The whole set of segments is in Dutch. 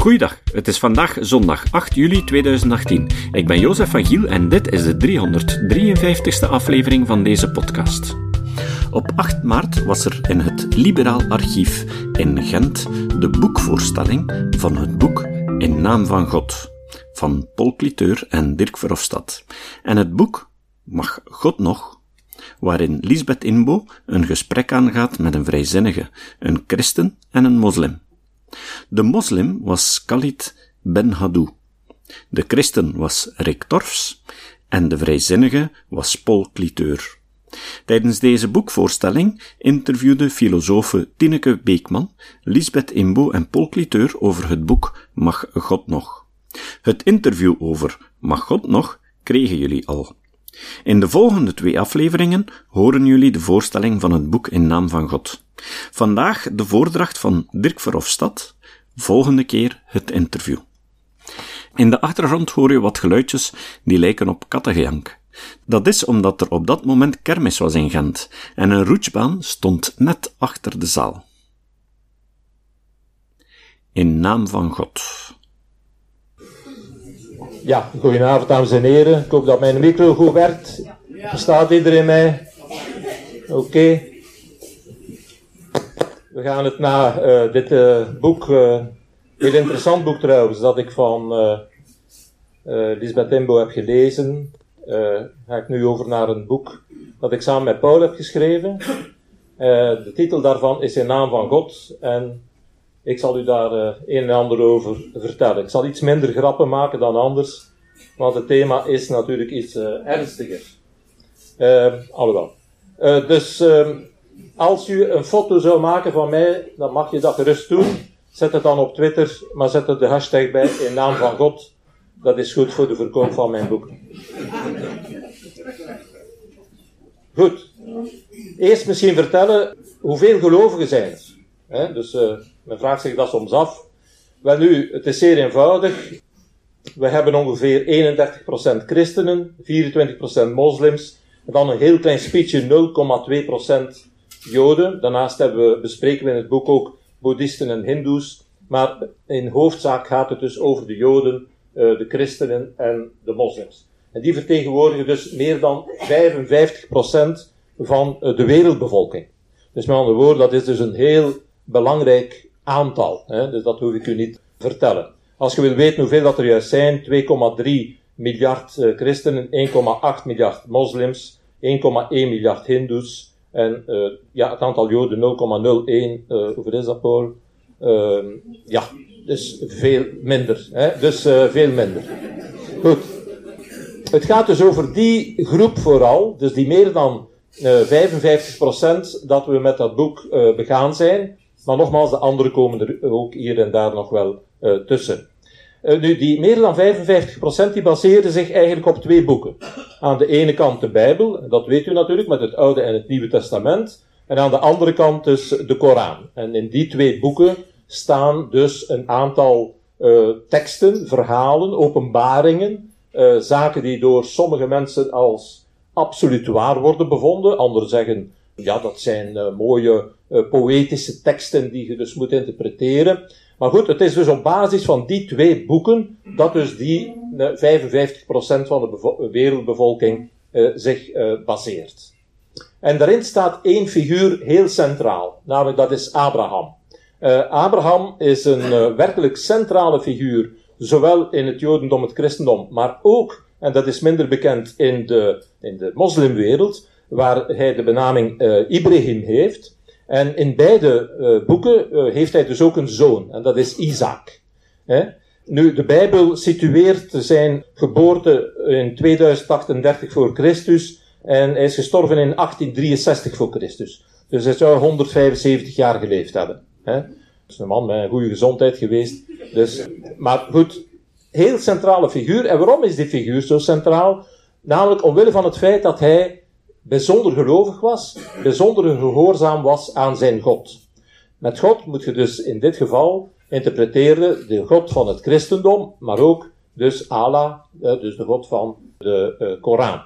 Goeiedag, het is vandaag zondag 8 juli 2018. Ik ben Jozef van Giel en dit is de 353ste aflevering van deze podcast. Op 8 maart was er in het Liberaal Archief in Gent de boekvoorstelling van het boek In Naam van God van Paul Cliteur en Dirk Verhofstadt. En het boek Mag God nog? waarin Lisbeth Inbo een gesprek aangaat met een vrijzinnige, een christen en een moslim. De moslim was Khalid Ben Hadou. De christen was Rick Torfs en de vrijzinnige was Paul Cliteur. Tijdens deze boekvoorstelling interviewde filosofe Tineke Beekman, Lisbeth Imbo en Paul Cliteur over het boek Mag God nog? Het interview over Mag God nog kregen jullie al. In de volgende twee afleveringen horen jullie de voorstelling van het boek In Naam van God. Vandaag de voordracht van Dirk Verhofstadt, volgende keer het interview. In de achtergrond hoor je wat geluidjes die lijken op kattengejank. Dat is omdat er op dat moment kermis was in Gent en een roetsbaan stond net achter de zaal. In naam van God. Ja, goedenavond dames en heren. Ik hoop dat mijn micro goed werkt. Staat iedereen mij? Oké. We gaan het na uh, dit uh, boek, uh, heel interessant boek trouwens, dat ik van Lisbeth Timbo heb gelezen. ga ik nu over naar een boek dat ik samen met Paul heb geschreven. de titel daarvan is In Naam van God. En ik zal u daar uh, een en ander over vertellen. Ik zal iets minder grappen maken dan anders, want het thema is natuurlijk iets uh, ernstiger. Uh, alhoewel. dus ehm, als u een foto zou maken van mij, dan mag je dat gerust doen. Zet het dan op Twitter, maar zet er de hashtag bij in naam van God. Dat is goed voor de verkoop van mijn boek. Goed. Eerst misschien vertellen hoeveel gelovigen zijn er. dus men vraagt zich dat soms af. Wel nu, het is zeer eenvoudig. We hebben ongeveer 31% christenen, 24% moslims, en dan een heel klein speechje 0,2% joden. Daarnaast hebben we, bespreken we in het boek ook boeddhisten en hindoes. Maar in hoofdzaak gaat het dus over de joden, eh, de christenen en de moslims. En die vertegenwoordigen dus meer dan 55% van eh, de wereldbevolking. Dus met andere woorden, dat is dus een heel belangrijk aantal. Hè? Dus dat hoef ik u niet vertellen. Als je wil weten hoeveel dat er juist zijn, 2,3 miljard uh, christenen, 1,8 miljard moslims, 1,1 miljard hindoes en uh, ja, het aantal joden 0,01, uh, eh, hoeveel is dat Paul? Ehm, ja, dus veel minder. Hè? Dus veel minder. Goed. Het gaat dus over die groep vooral, dus die meer dan 55% dat we met dat boek begaan zijn. Maar nogmaals, de andere komen er ook hier en daar nog wel uh, tussen. Uh, nu, die meer dan 55% die baseren zich eigenlijk op twee boeken. Aan de ene kant de Bijbel, dat weet u natuurlijk, met het Oude en het Nieuwe Testament. En aan de andere kant dus de Koran. En in die twee boeken staan dus een aantal uh, teksten, verhalen, openbaringen, zaken die door sommige mensen als absoluut waar worden bevonden. Anderen zeggen, ja, dat zijn mooie uh, poëtische teksten die je dus moet interpreteren. Maar goed, het is dus op basis van die twee boeken dat dus die uh, 55% van de wereldbevolking zich baseert. En daarin staat één figuur heel centraal, namelijk dat is Abraham. Abraham is een werkelijk centrale figuur, zowel in het Jodendom, het Christendom, maar ook, en dat is minder bekend in de, in de moslimwereld, waar hij de benaming Ibrahim heeft. En in beide uh, boeken uh, heeft hij dus ook een zoon, en dat is Isaac. Hè? Nu, de Bijbel situeert zijn geboorte in 2038 voor Christus en hij is gestorven in 1863 voor Christus. Dus hij zou 175 jaar geleefd hebben. Hè? Dat is een man met een goede gezondheid geweest. Dus, maar goed, heel centrale figuur. En waarom is die figuur zo centraal? Namelijk omwille van het feit dat hij bijzonder gelovig was, bijzonder gehoorzaam was aan zijn God. Met God moet je dus in dit geval interpreteren de God van het christendom, maar ook dus Allah, eh, dus de God van de uh, Koran.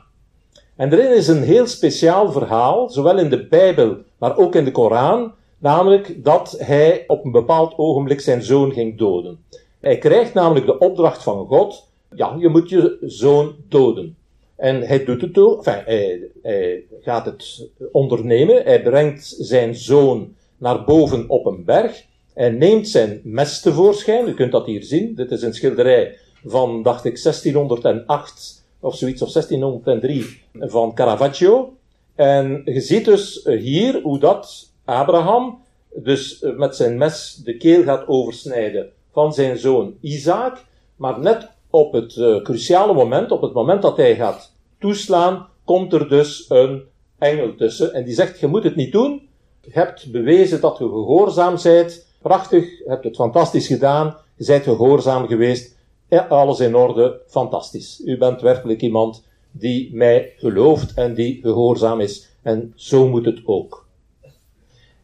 En erin is een heel speciaal verhaal, zowel in de Bijbel, maar ook in de Koran, namelijk dat hij op een bepaald ogenblik zijn zoon ging doden. Hij krijgt namelijk de opdracht van God, ja, je moet je zoon doden. En hij doet het ook, enfin, hij, gaat het ondernemen, hij brengt zijn zoon naar boven op een berg, hij neemt zijn mes tevoorschijn, u kunt dat hier zien, dit is een schilderij van, dacht ik, 1608 of zoiets, of 1603 van Caravaggio. En je ziet dus hier hoe dat Abraham dus met zijn mes de keel gaat oversnijden van zijn zoon Isaac, maar net op het uh, cruciale moment, op het moment dat hij gaat toeslaan, komt er dus een engel tussen en die zegt, je moet het niet doen, je hebt bewezen dat je gehoorzaam bent, prachtig, je hebt het fantastisch gedaan, je bent gehoorzaam geweest, ja, alles in orde, fantastisch. U bent werkelijk iemand die mij gelooft en die gehoorzaam is. En zo moet het ook.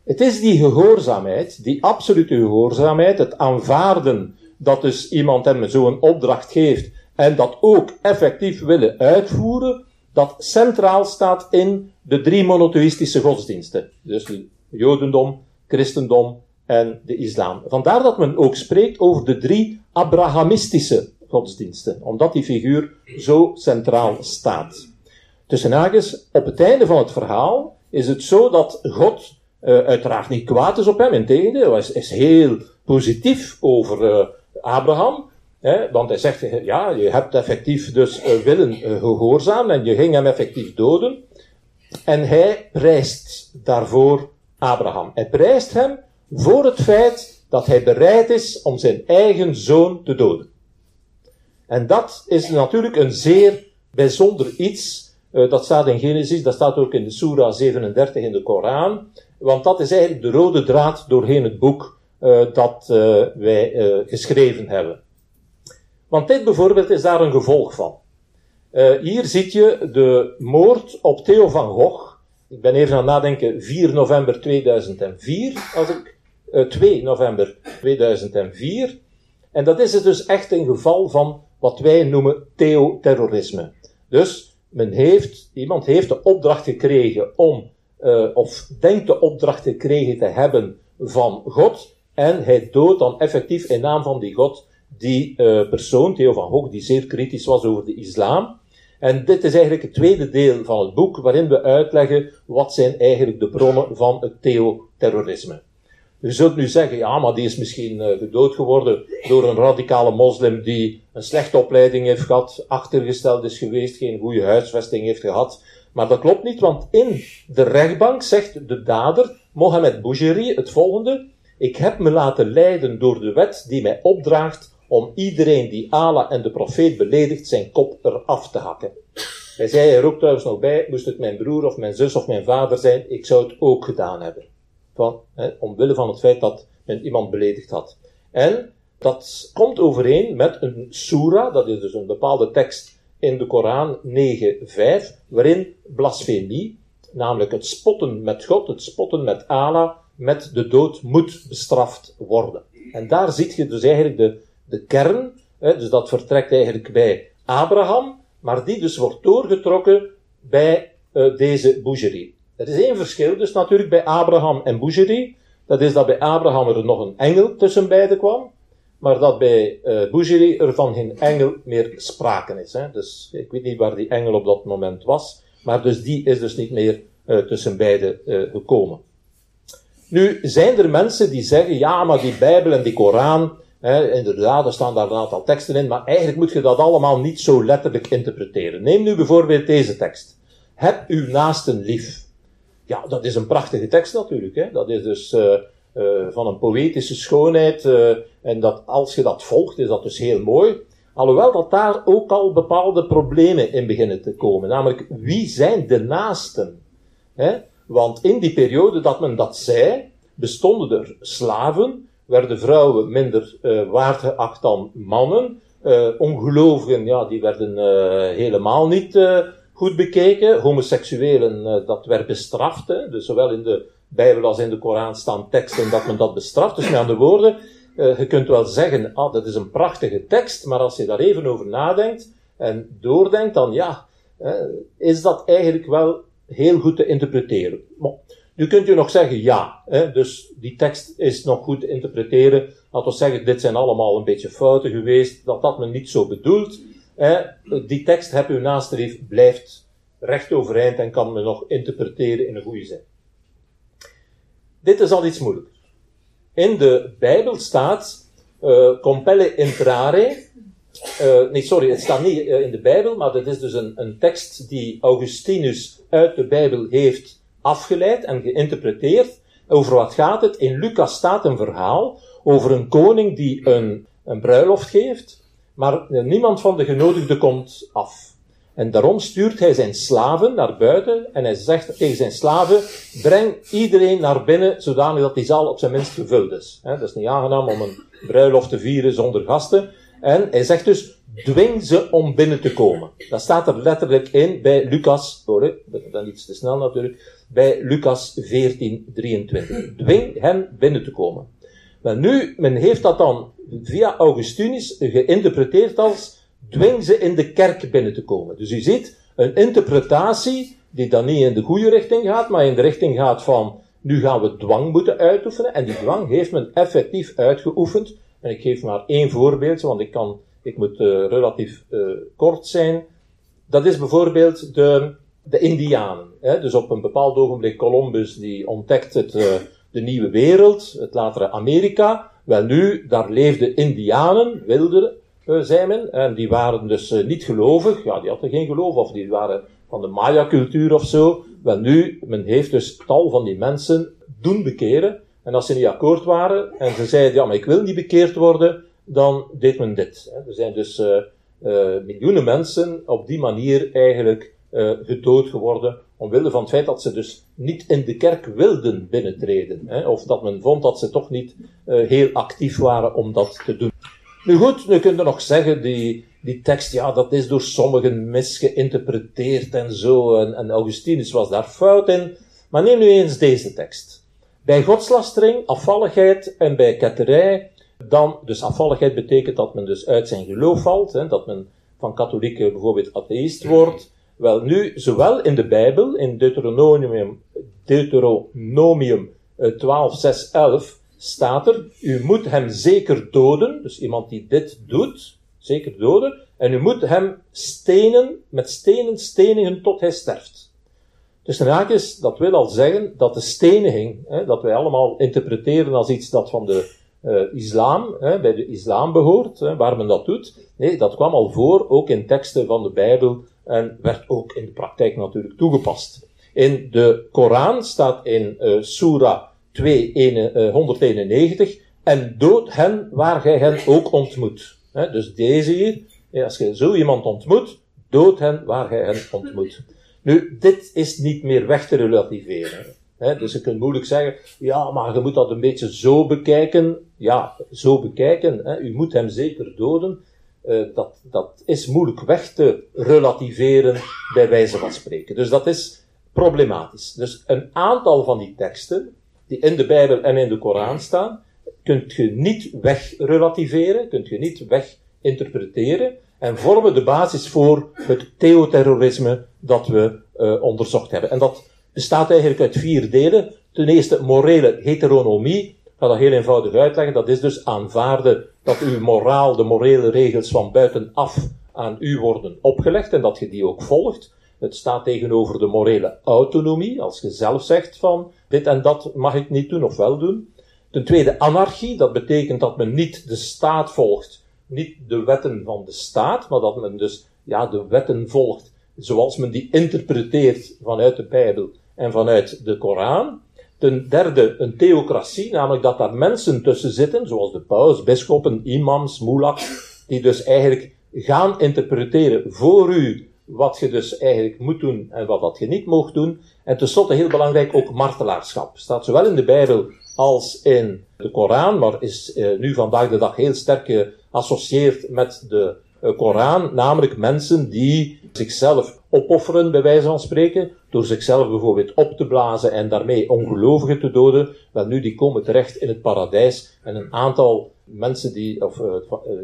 Het is die gehoorzaamheid, die absolute gehoorzaamheid, het aanvaarden dat dus iemand hem zo'n opdracht geeft en dat ook effectief willen uitvoeren, dat centraal staat in de drie monotheïstische godsdiensten. Dus het Jodendom, Christendom en de islam. Vandaar dat men ook spreekt over de drie Abrahamistische godsdiensten, omdat die figuur zo centraal staat. Tussen haakjes, op het einde van het verhaal is het zo dat God uh, uiteraard niet kwaad is op hem, integendeel, hij is, is heel positief over uh, Abraham, hè, want hij zegt, ja, je hebt effectief dus uh, willen gehoorzamen en je ging hem effectief doden. En hij prijst daarvoor Abraham. Hij prijst hem voor het feit dat hij bereid is om zijn eigen zoon te doden. En dat is natuurlijk een zeer bijzonder iets. Uh, dat staat in Genesis, dat staat ook in de Surah 37 in de Koran. Want dat is eigenlijk de rode draad doorheen het boek dat uh, wij geschreven hebben. Want dit bijvoorbeeld is daar een gevolg van. hier ziet je de moord op Theo van Gogh. Ik ben even aan het nadenken, 4 november 2004, als ik 2 november 2004. En dat is dus echt een geval van wat wij noemen theoterrorisme. Dus men heeft, iemand heeft de opdracht gekregen om, uh, of denkt de opdracht gekregen te hebben van God, en hij doodt dan effectief in naam van die God die uh, persoon, Theo van Gogh, die zeer kritisch was over de islam. En dit is eigenlijk het tweede deel van het boek, waarin we uitleggen wat zijn eigenlijk de bronnen van het theoterrorisme. U zult nu zeggen, ja, maar die is misschien uh, gedood geworden door een radicale moslim die een slechte opleiding heeft gehad, achtergesteld is geweest, geen goede huisvesting heeft gehad. Maar dat klopt niet, want in de rechtbank zegt de dader, Mohamed Boujeri, het volgende. Ik heb me laten leiden door de wet die mij opdraagt om iedereen die Allah en de profeet beledigt zijn kop eraf te hakken. Hij zei er ook trouwens nog bij, moest het mijn broer of mijn zus of mijn vader zijn, ik zou het ook gedaan hebben van, hè, omwille van het feit dat men iemand beledigd had. En dat komt overeen met een surah, dat is dus een bepaalde tekst in de Koran 9.5, waarin blasfemie, namelijk het spotten met God, het spotten met Allah, met de dood moet bestraft worden. En daar ziet je dus eigenlijk de, de kern, hè, dus dat vertrekt eigenlijk bij Abraham, maar die dus wordt doorgetrokken bij uh, deze boucherie. Er is één verschil dus natuurlijk bij Abraham en Bougeri. Dat is dat bij Abraham er nog een engel tussen beiden kwam. Maar dat bij uh, eh, er van geen engel meer sprake is. Hè. Dus ik weet niet waar die engel op dat moment was. Maar dus die is dus niet meer uh, tussen beiden gekomen. Nu zijn er mensen die zeggen, ja, maar die Bijbel en die Koran, hè, inderdaad, er staan daar een aantal teksten in, maar eigenlijk moet je dat allemaal niet zo letterlijk interpreteren. Neem nu bijvoorbeeld deze tekst. Heb uw naasten lief. Ja, dat is een prachtige tekst natuurlijk. Hè? Dat is dus uh, uh, van een poëtische schoonheid. Uh, en dat, als je dat volgt, is dat dus heel mooi. Alhoewel dat daar ook al bepaalde problemen in beginnen te komen. Namelijk, wie zijn de naasten? Hè? Want in die periode dat men dat zei, bestonden er slaven, werden vrouwen minder waard geacht dan mannen. ongelovigen, ja, die werden helemaal niet goed bekeken. Homoseksuelen, uh, dat werd bestraft. Hè? Dus zowel in de Bijbel als in de Koran staan teksten dat men dat bestraft. Dus met andere woorden, uh, je kunt wel zeggen, ah, dat is een prachtige tekst, maar als je daar even over nadenkt en doordenkt, dan ja, uh, is dat eigenlijk wel heel goed te interpreteren. Nu kunt u nog zeggen ja, hè, dus die tekst is nog goed te interpreteren. Laten we zeggen, dit zijn allemaal een beetje fouten geweest, dat dat men niet zo bedoelt. Hè. Die tekst, heb u nastreef, blijft recht overeind en kan men nog interpreteren in een goede zin. Dit is al iets moeilijker. In de Bijbel staat, uh, compelle intrare, uh, nee, sorry, het staat niet uh, in de Bijbel, maar dat is dus een, een tekst die Augustinus uit de Bijbel heeft afgeleid en geïnterpreteerd. Over wat gaat het? In Lucas staat een verhaal over een koning die een, een bruiloft geeft, maar niemand van de genodigden komt af. En daarom stuurt hij zijn slaven naar buiten en hij zegt tegen zijn slaven, breng iedereen naar binnen, zodanig dat die zaal op zijn minst gevuld is. He, dat is niet aangenaam om een bruiloft te vieren zonder gasten. En hij zegt dus, dwing ze om binnen te komen. Dat staat er letterlijk in bij Lucas, sorry, dan iets te snel natuurlijk, bij Lucas 14, 23. Dwing hen binnen te komen. Maar nu, men heeft dat dan via Augustinus geïnterpreteerd als, dwing ze in de kerk binnen te komen. Dus u ziet, een interpretatie die dan niet in de goede richting gaat, maar in de richting gaat van, nu gaan we dwang moeten uitoefenen, en die dwang heeft men effectief uitgeoefend. En ik geef maar één voorbeeldje, want ik kan, ik moet uh, relatief uh, kort zijn. Dat is bijvoorbeeld de, de Indianen. Hè? Dus op een bepaald ogenblik Columbus die ontdekt het, uh, de nieuwe wereld, het latere Amerika. Wel nu, daar leefden Indianen, wilden, zei men, en die waren dus niet gelovig. Ja, die hadden geen geloof, of die waren van de Maya-cultuur of zo. Wel nu, men heeft dus tal van die mensen doen bekeren. En als ze niet akkoord waren en ze zeiden, ja, maar ik wil niet bekeerd worden, dan deed men dit. Er zijn dus uh, uh, miljoenen mensen op die manier eigenlijk uh, gedood geworden, omwille van het feit dat ze dus niet in de kerk wilden binnentreden. Hè, of dat men vond dat ze toch niet heel actief waren om dat te doen. Nu goed, nu kun je nog zeggen, die, die tekst, ja, dat is door sommigen misgeïnterpreteerd en zo, en, en Augustinus was daar fout in. Maar neem nu eens deze tekst. Bij godslastering, afvalligheid en bij ketterij, dan, dus afvalligheid betekent dat men dus uit zijn geloof valt, hè, dat men van katholieken bijvoorbeeld atheïst wordt. Wel nu, zowel in de Bijbel, in Deuteronomium, Deuteronomium 12, 6, 11, staat er, u moet hem zeker doden, dus iemand die dit doet, zeker doden, en u moet hem stenen, met stenen stenigen tot hij sterft. Dus raakjes, dat wil al zeggen dat de steniging, hè, dat wij allemaal interpreteren als iets dat van de uh, islam, hè, bij de islam behoort, hè, waar men dat doet. Nee, dat kwam al voor, ook in teksten van de Bijbel, en werd ook in de praktijk natuurlijk toegepast. In de Koran staat in uh, Surah 2, 1, 191, en dood hen waar gij hen ook ontmoet. Dus deze hier, als je zo iemand ontmoet, dood hen waar gij hen ontmoet. Nu, dit is niet meer weg te relativeren. Dus je kunt moeilijk zeggen, ja, maar je moet dat een beetje zo bekijken. Ja, zo bekijken. U moet hem zeker doden. Uh, dat, dat is moeilijk weg te relativeren, bij wijze van spreken. Dus dat is problematisch. Dus een aantal van die teksten, die in de Bijbel en in de Koran staan, kunt je niet wegrelativeren, kunt je niet weginterpreteren, en vormen de basis voor het theoterrorisme dat we uh, onderzocht hebben. En dat bestaat eigenlijk uit vier delen. Ten eerste morele heteronomie. Ik ga dat heel eenvoudig uitleggen. Dat is dus aanvaarden dat uw moraal, de morele regels van buitenaf aan u worden opgelegd en dat je die ook volgt. Het staat tegenover de morele autonomie, als je zelf zegt van dit en dat mag ik niet doen of wel doen. Ten tweede anarchie, dat betekent dat men niet de staat volgt, niet de wetten van de staat, maar dat men dus ja, de wetten volgt zoals men die interpreteert vanuit de Bijbel en vanuit de Koran. Ten derde, een theocratie, namelijk dat daar mensen tussen zitten, zoals de paus, bisschoppen, imams, moelaks, die dus eigenlijk gaan interpreteren voor u wat je dus eigenlijk moet doen en wat dat je niet mag doen. En tenslotte, heel belangrijk, ook martelaarschap. Staat zowel in de Bijbel als in de Koran, maar is eh, nu vandaag de dag heel sterk geassocieerd met de uh, Koran, namelijk mensen die zichzelf opofferen, bij wijze van spreken, door zichzelf bijvoorbeeld op te blazen en daarmee ongelovigen te doden, wel nu, die komen terecht in het paradijs en een aantal mensen die, of uh,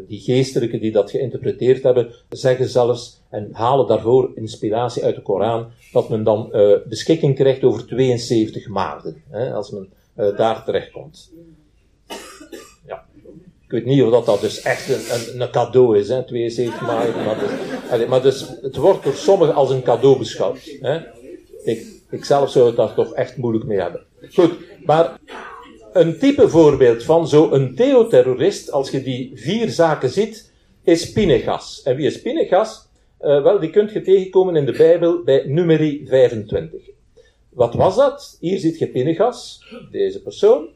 die geestelijken die dat geïnterpreteerd hebben, zeggen zelfs en halen daarvoor inspiratie uit de Koran, dat men dan beschikking krijgt over 72 maanden, hè, als men uh, daar terechtkomt. Ik weet niet of dat, dat dus echt een, een, een cadeau is, hè, 72 maanden, maar, dus, maar dus, het wordt door sommigen als een cadeau beschouwd. Hè. Ik, ik zelf zou het daar toch echt moeilijk mee hebben. Goed, maar een type voorbeeld van zo'n theoterrorist, als je die vier zaken ziet, is Pinegas. En wie is Pinegas? Uh, wel, die kunt je tegenkomen in de Bijbel bij nummerie 25. Wat was dat? Hier ziet je Pinegas, deze persoon.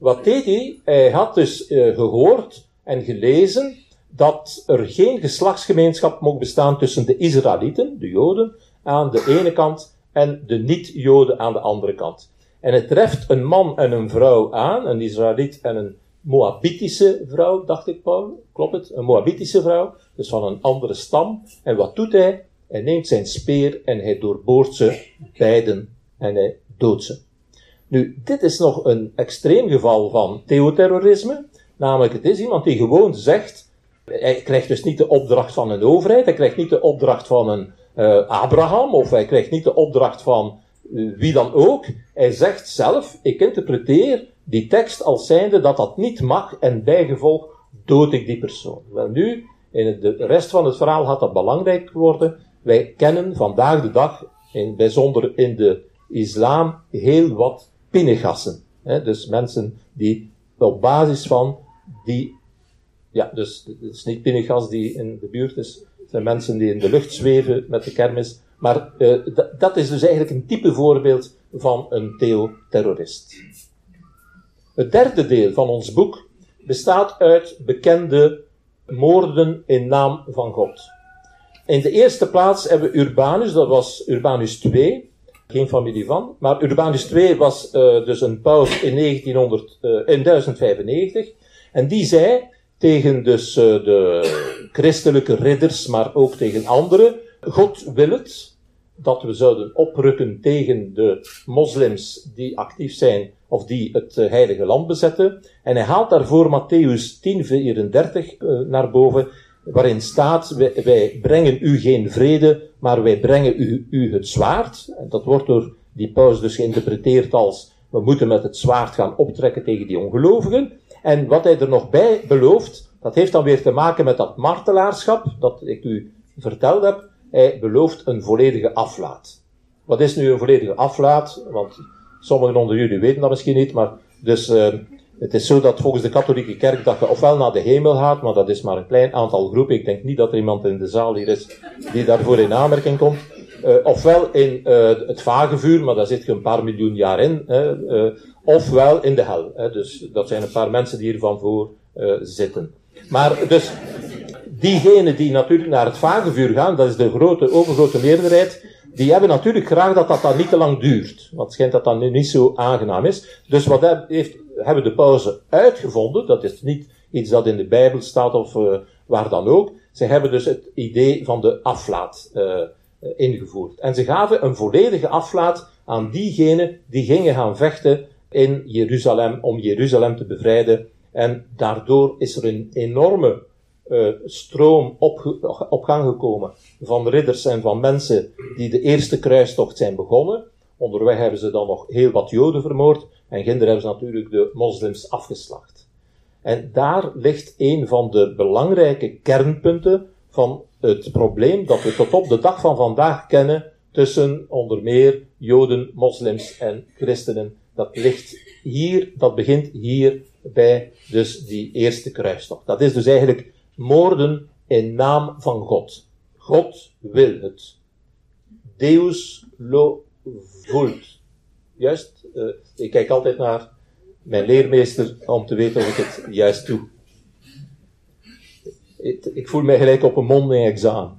Wat deed hij? Hij had dus uh, gehoord en gelezen dat er geen geslachtsgemeenschap mocht bestaan tussen de Israëlieten, de Joden, aan de ene kant en de niet-Joden aan de andere kant. En het treft een man en een vrouw aan, een Israëliet en een Moabitische vrouw, dacht ik, Paul. Klopt het? Een Moabitische vrouw, dus van een andere stam. En wat doet hij? Hij neemt zijn speer en hij doorboort ze beiden en hij doodt ze. Nu, dit is nog een extreem geval van theoterrorisme. Namelijk, het is iemand die gewoon zegt, hij krijgt dus niet de opdracht van een overheid, hij krijgt niet de opdracht van een uh, Abraham, of hij krijgt niet de opdracht van uh, wie dan ook. Hij zegt zelf, ik interpreteer die tekst als zijnde dat dat niet mag en bijgevolg dood ik die persoon. Wel nu, in de rest van het verhaal gaat dat belangrijk worden. Wij kennen vandaag de dag, in bijzonder in de islam, heel wat pinnegassen. Dus mensen die op basis van die, ja, dus het is niet pinnegas die in de buurt is, zijn mensen die in de lucht zweven met de kermis. Maar uh, dat is dus eigenlijk een type voorbeeld van een theoterrorist. Het derde deel van ons boek bestaat uit bekende moorden in naam van God. In de eerste plaats hebben we Urbanus, dat was Urbanus II, geen familie van, maar Urbanus II was uh, dus een paus in, 1900, uh, in 1095, en die zei, tegen dus uh, de christelijke ridders, maar ook tegen anderen. God wil het dat we zouden oprukken tegen de moslims die actief zijn of die het heilige land bezetten. En hij haalt daarvoor Matthäus 10:34 uh, naar boven, waarin staat: wij, wij, brengen u geen vrede, maar wij brengen u, u het zwaard. En dat wordt door die paus dus geïnterpreteerd als we moeten met het zwaard gaan optrekken tegen die ongelovigen. En wat hij er nog bij belooft, dat heeft dan weer te maken met dat martelaarschap, dat ik u verteld heb. Hij belooft een volledige aflaat. Wat is nu een volledige aflaat? Want sommigen onder jullie weten dat misschien niet, maar dus uh, het is zo dat volgens de katholieke kerk dat je ofwel naar de hemel gaat, maar dat is maar een klein aantal groepen. Ik denk niet dat er iemand in de zaal hier is die daarvoor in aanmerking komt. Uh, ofwel in uh, het vagevuur, maar daar zit je een paar miljoen jaar in. Uh, ofwel in de hel. Hè. Dus dat zijn een paar mensen die hiervan voor zitten. Maar dus, diegenen die natuurlijk naar het vagevuur gaan, dat is de grote, overgrote meerderheid, die hebben natuurlijk graag dat dat dan niet te lang duurt. Want het schijnt dat dat nu niet zo aangenaam is. Dus wat heeft, hebben de pauze uitgevonden, dat is niet iets dat in de Bijbel staat of uh, waar dan ook. Ze hebben dus het idee van de aflaat uh, ingevoerd. En ze gaven een volledige aflaat aan diegenen die gingen gaan vechten in Jeruzalem om Jeruzalem te bevrijden. En daardoor is er een enorme uh, stroom op, op gang gekomen van ridders en van mensen die de eerste kruistocht zijn begonnen. Onderweg hebben ze dan nog heel wat Joden vermoord en ginder hebben ze natuurlijk de moslims afgeslacht. En daar ligt een van de belangrijke kernpunten van het probleem dat we tot op de dag van vandaag kennen tussen onder meer Joden, moslims en christenen. Dat ligt hier, dat begint hier bij dus die eerste kruistocht. Dat is dus eigenlijk moorden in naam van God. God wil het. Deus lo vult. Juist, uh, ik kijk altijd naar mijn leermeester om te weten of ik het juist doe. Ik, ik voel mij gelijk op een mondeling examen.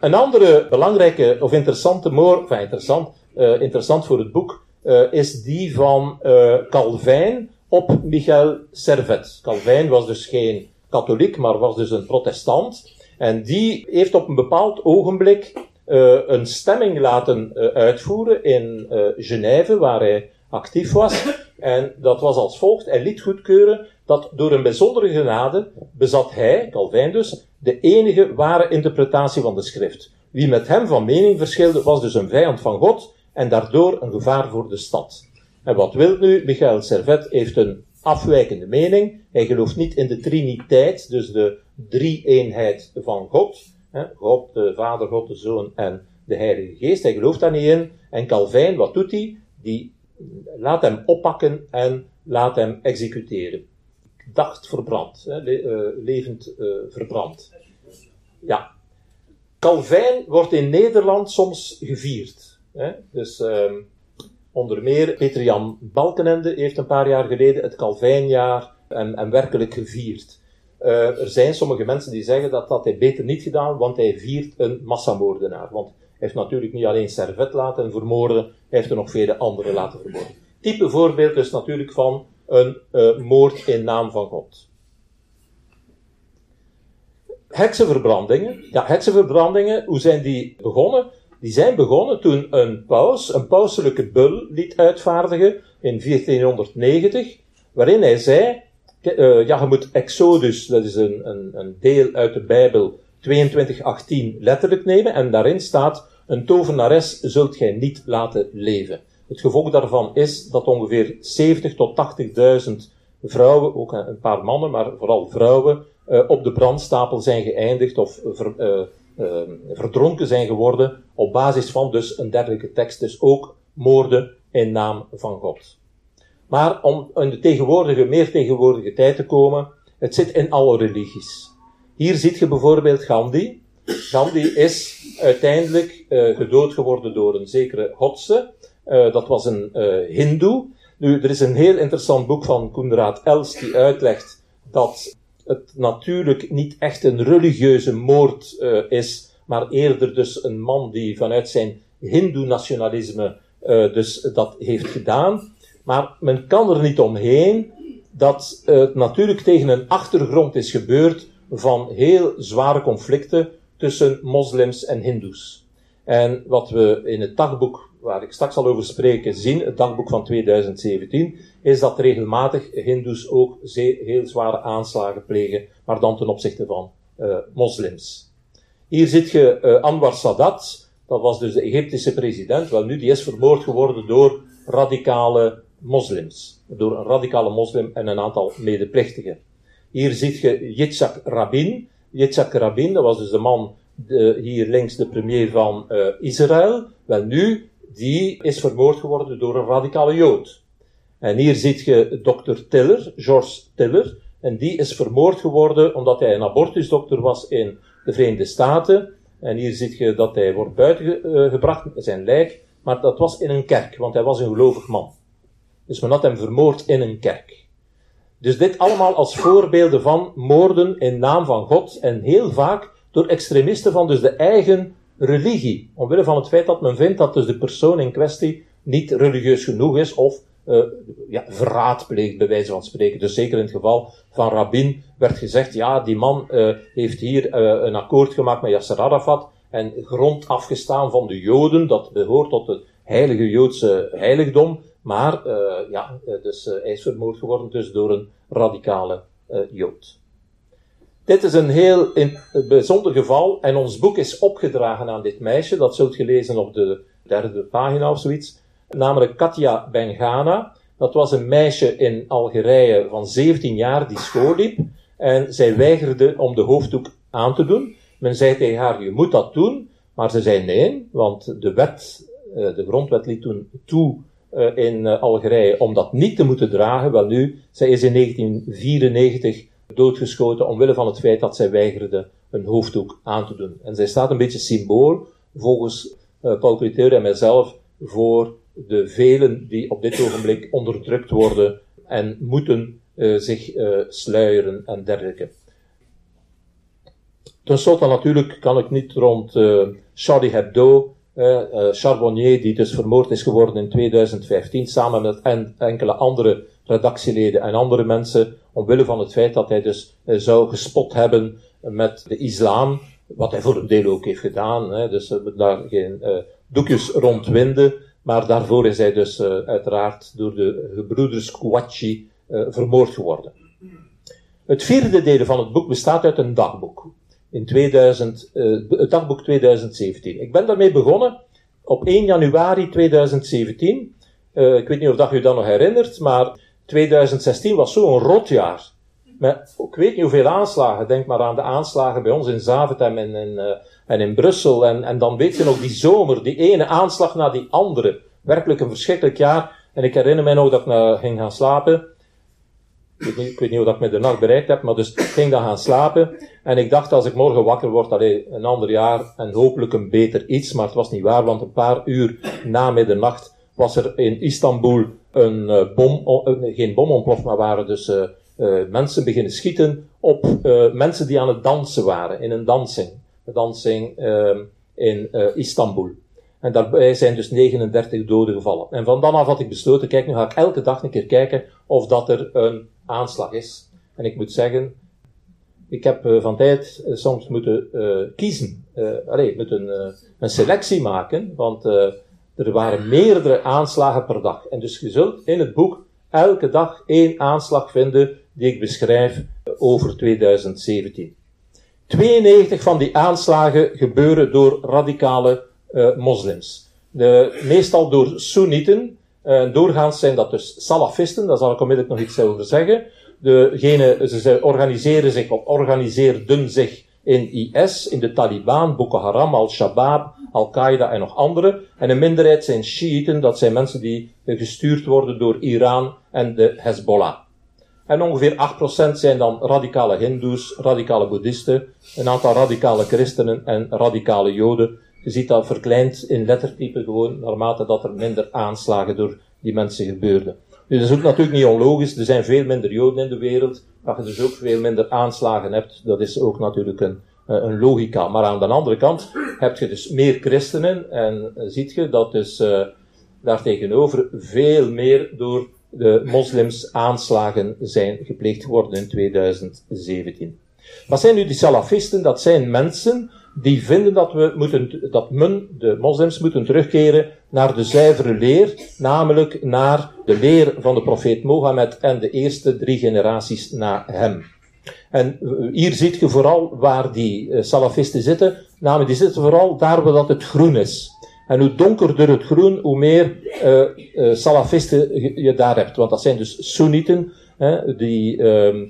een andere belangrijke of interessante moord, enfin interessant, uh, interessant voor het boek, uh, is die van Calvijn op Michael Servet. Calvijn was dus geen katholiek, maar was dus een protestant. En die heeft op een bepaald ogenblik een stemming laten uitvoeren in Genève, waar hij actief was, En dat was als volgt. Hij liet goedkeuren dat door een bijzondere genade bezat hij, Calvijn dus, de enige ware interpretatie van de schrift. Wie met hem van mening verschilde, was dus een vijand van God en daardoor een gevaar voor de stad. En wat wil nu? Michael Servet heeft een afwijkende mening. Hij gelooft niet in de triniteit, dus de drie-eenheid van God. God, de Vader, God, de Zoon en de Heilige Geest. Hij gelooft daar niet in. En Calvijn, wat doet hij? Die laat hem oppakken en laat hem executeren. Dacht verbrand, hè, eh, levend uh, verbrand. Ja. Calvijn wordt in Nederland soms gevierd. Hè? Dus uh, onder meer Peter Jan Balkenende heeft een paar jaar geleden het Calvijnjaar en, en werkelijk gevierd. Uh, er zijn sommige mensen die zeggen dat dat hij beter niet gedaan, want hij viert een massamoordenaar. Want hij heeft natuurlijk niet alleen Servet laten vermoorden, hij heeft er nog vele anderen laten vermoorden. Type voorbeeld is natuurlijk van een uh, moord in naam van God. Heksenverbrandingen. Ja, heksenverbrandingen, hoe zijn die begonnen? Die zijn begonnen toen een paus een pauselijke bul liet uitvaardigen in 1490, waarin hij zei, uh, ja, je moet Exodus, dat is een, een, een deel uit de Bijbel, 22:18 letterlijk nemen, en daarin staat, een tovenares zult gij niet laten leven. Het gevolg daarvan is dat ongeveer 70 tot 80.000 vrouwen, ook een paar mannen, maar vooral vrouwen, uh, op de brandstapel zijn geëindigd of uh, verdronken zijn geworden op basis van dus een dergelijke tekst, dus ook moorden in naam van God. Maar om in de tegenwoordige, meer tegenwoordige tijd te komen, het zit in alle religies. Hier ziet je bijvoorbeeld Gandhi. Gandhi is uiteindelijk uh, gedood geworden door een zekere Godse. Uh, dat was een uh, Hindoe. Nu, er is een heel interessant boek van Koenraad Els die uitlegt dat het natuurlijk niet echt een religieuze moord is, maar eerder dus een man die vanuit zijn Hindoe-nationalisme dus dat heeft gedaan. Maar men kan er niet omheen dat het natuurlijk tegen een achtergrond is gebeurd van heel zware conflicten tussen moslims en hindoes. En wat we in het dagboek, waar ik straks al over spreken, zien, het dagboek van 2017, is dat regelmatig hindoes ook heel zware aanslagen plegen, maar dan ten opzichte van uh, moslims. Hier zit je uh, Anwar Sadat, dat was dus de Egyptische president, wel nu, die is vermoord geworden door radicale moslims. Door een radicale moslim en een aantal medeplichtigen. Hier ziet je Yitzhak Rabin. Yitzhak Rabin, dat was dus de man, hier links de premier van uh, Israël. Wel nu, die is vermoord geworden door een radicale jood. En hier ziet je dokter Tiller, George Tiller. En die is vermoord geworden omdat hij een abortusdokter was in de Verenigde Staten. En hier ziet je dat hij wordt buitengebracht, zijn lijk. Maar dat was in een kerk, want hij was een gelovig man. Dus men had hem vermoord in een kerk. Dus dit allemaal als voorbeelden van moorden in naam van God en heel vaak door extremisten van dus de eigen religie. Omwille van het feit dat men vindt dat dus de persoon in kwestie niet religieus genoeg is of uh, ja, verraad pleegt, bij wijze van spreken. Dus zeker in het geval van Rabin werd gezegd, ja, die man uh, heeft hier uh, een akkoord gemaakt met Yasser Arafat en grond afgestaan van de Joden, dat behoort tot het heilige Joodse heiligdom. Maar uh, ja, eh, dus, uh, hij is vermoord geworden dus door een radicale Jood. Dit is een heel bijzonder geval en ons boek is opgedragen aan dit meisje. Dat zult je lezen op de derde pagina of zoiets. Namelijk Katja Bengana. Dat was een meisje in Algerije van 17 jaar die school liep. En zij weigerde om de hoofddoek aan te doen. Men zei tegen haar, je moet dat doen. Maar ze zei nee, want de wet, de grondwet liet toen toe uh, in uh, Algerije om dat niet te moeten dragen. Wel nu, zij is in 1994 doodgeschoten omwille van het feit dat zij weigerde een hoofddoek aan te doen. En zij staat een beetje symbool, volgens uh, Paul Cliteur en mijzelf, voor de velen die op dit ogenblik onderdrukt worden en moeten zich sluieren en dergelijke. Ten slotte natuurlijk kan ik niet rond Charlie Hebdo uh, Charbonnier, die dus vermoord is geworden in 2015, samen met en, enkele andere redactieleden en andere mensen, omwille van het feit dat hij dus uh, zou gespot hebben met de islam, wat hij voor een deel ook heeft gedaan. Hè, dus daar geen doekjes rondwinden. Maar daarvoor is hij dus uiteraard door de gebroeders Kouachi vermoord geworden. Het vierde deel van het boek bestaat uit een dagboek. In 2000, het dagboek 2017. Ik ben daarmee begonnen op 1 januari 2017. ik weet niet of dat u dat nog herinnert, maar 2016 was zo'n rotjaar. Met, ik weet niet hoeveel aanslagen. Denk maar aan de aanslagen bij ons in Zaventem en in, uh, en in Brussel. En, en dan weet je nog die zomer, die ene aanslag na die andere. Werkelijk een verschrikkelijk jaar. En ik herinner mij nog dat ik naar, ging gaan slapen. Ik weet, niet, niet of ik met de nacht bereikt heb, maar dus ik ging dan gaan slapen. En ik dacht, als ik morgen wakker word, allee, een ander jaar en hopelijk een beter iets. Maar het was niet waar, want een paar uur na middernacht was er in Istanbul een uh, bom, uh, geen bom ontploft, maar waren dus uh, mensen beginnen schieten op mensen die aan het dansen waren, in een dansing. Een dansing ehm, in Istanbul. En daarbij zijn dus 39 doden gevallen. En van dan af had ik besloten, kijk, nu ga ik elke dag een keer kijken of dat er een aanslag is. En ik moet zeggen, ik heb van tijd soms moeten kiezen. Allee, moeten een selectie maken, want er waren meerdere aanslagen per dag. En dus je zult in het boek elke dag één aanslag vinden die ik beschrijf over 2017. 92 van die aanslagen gebeuren door radicale uh, moslims. De, meestal door Soenieten. Uh, doorgaans zijn dat dus Salafisten, daar zal ik onmiddellijk nog iets over zeggen. Degene, ze organiseren zich of organiseerden zich in IS, in de Taliban, Boko Haram, Al-Shabaab, Al-Qaeda en nog andere. En een minderheid zijn Shiiten, dat zijn mensen die gestuurd worden door Iran en de Hezbollah. En ongeveer 8% zijn dan radicale Hindoes, radicale Boeddhisten, een aantal radicale christenen en radicale Joden. Je ziet dat verkleind in lettertype gewoon, naarmate dat er minder aanslagen door die mensen gebeurden. Nu, dat is ook natuurlijk niet onlogisch. Er zijn veel minder Joden in de wereld. Dat je dus ook veel minder aanslagen hebt, dat is ook natuurlijk een, eh, een logica. Maar aan de andere kant heb je dus meer christenen en ziet je dat dus uh, daartegenover veel meer door de moslims aanslagen zijn gepleegd geworden in 2017. Wat zijn nu die salafisten? Dat zijn mensen die vinden dat, we moeten, dat men, de moslims, moeten terugkeren naar de zuivere leer, namelijk naar de leer van de profeet Mohammed en de eerste drie generaties na hem. En hier ziet je vooral waar die uh, salafisten zitten, namelijk die zitten vooral daar waar dat het groen is. En hoe donkerder het groen, hoe meer uh, salafisten je, je, daar hebt. Want dat zijn dus Soenieten, die ehm,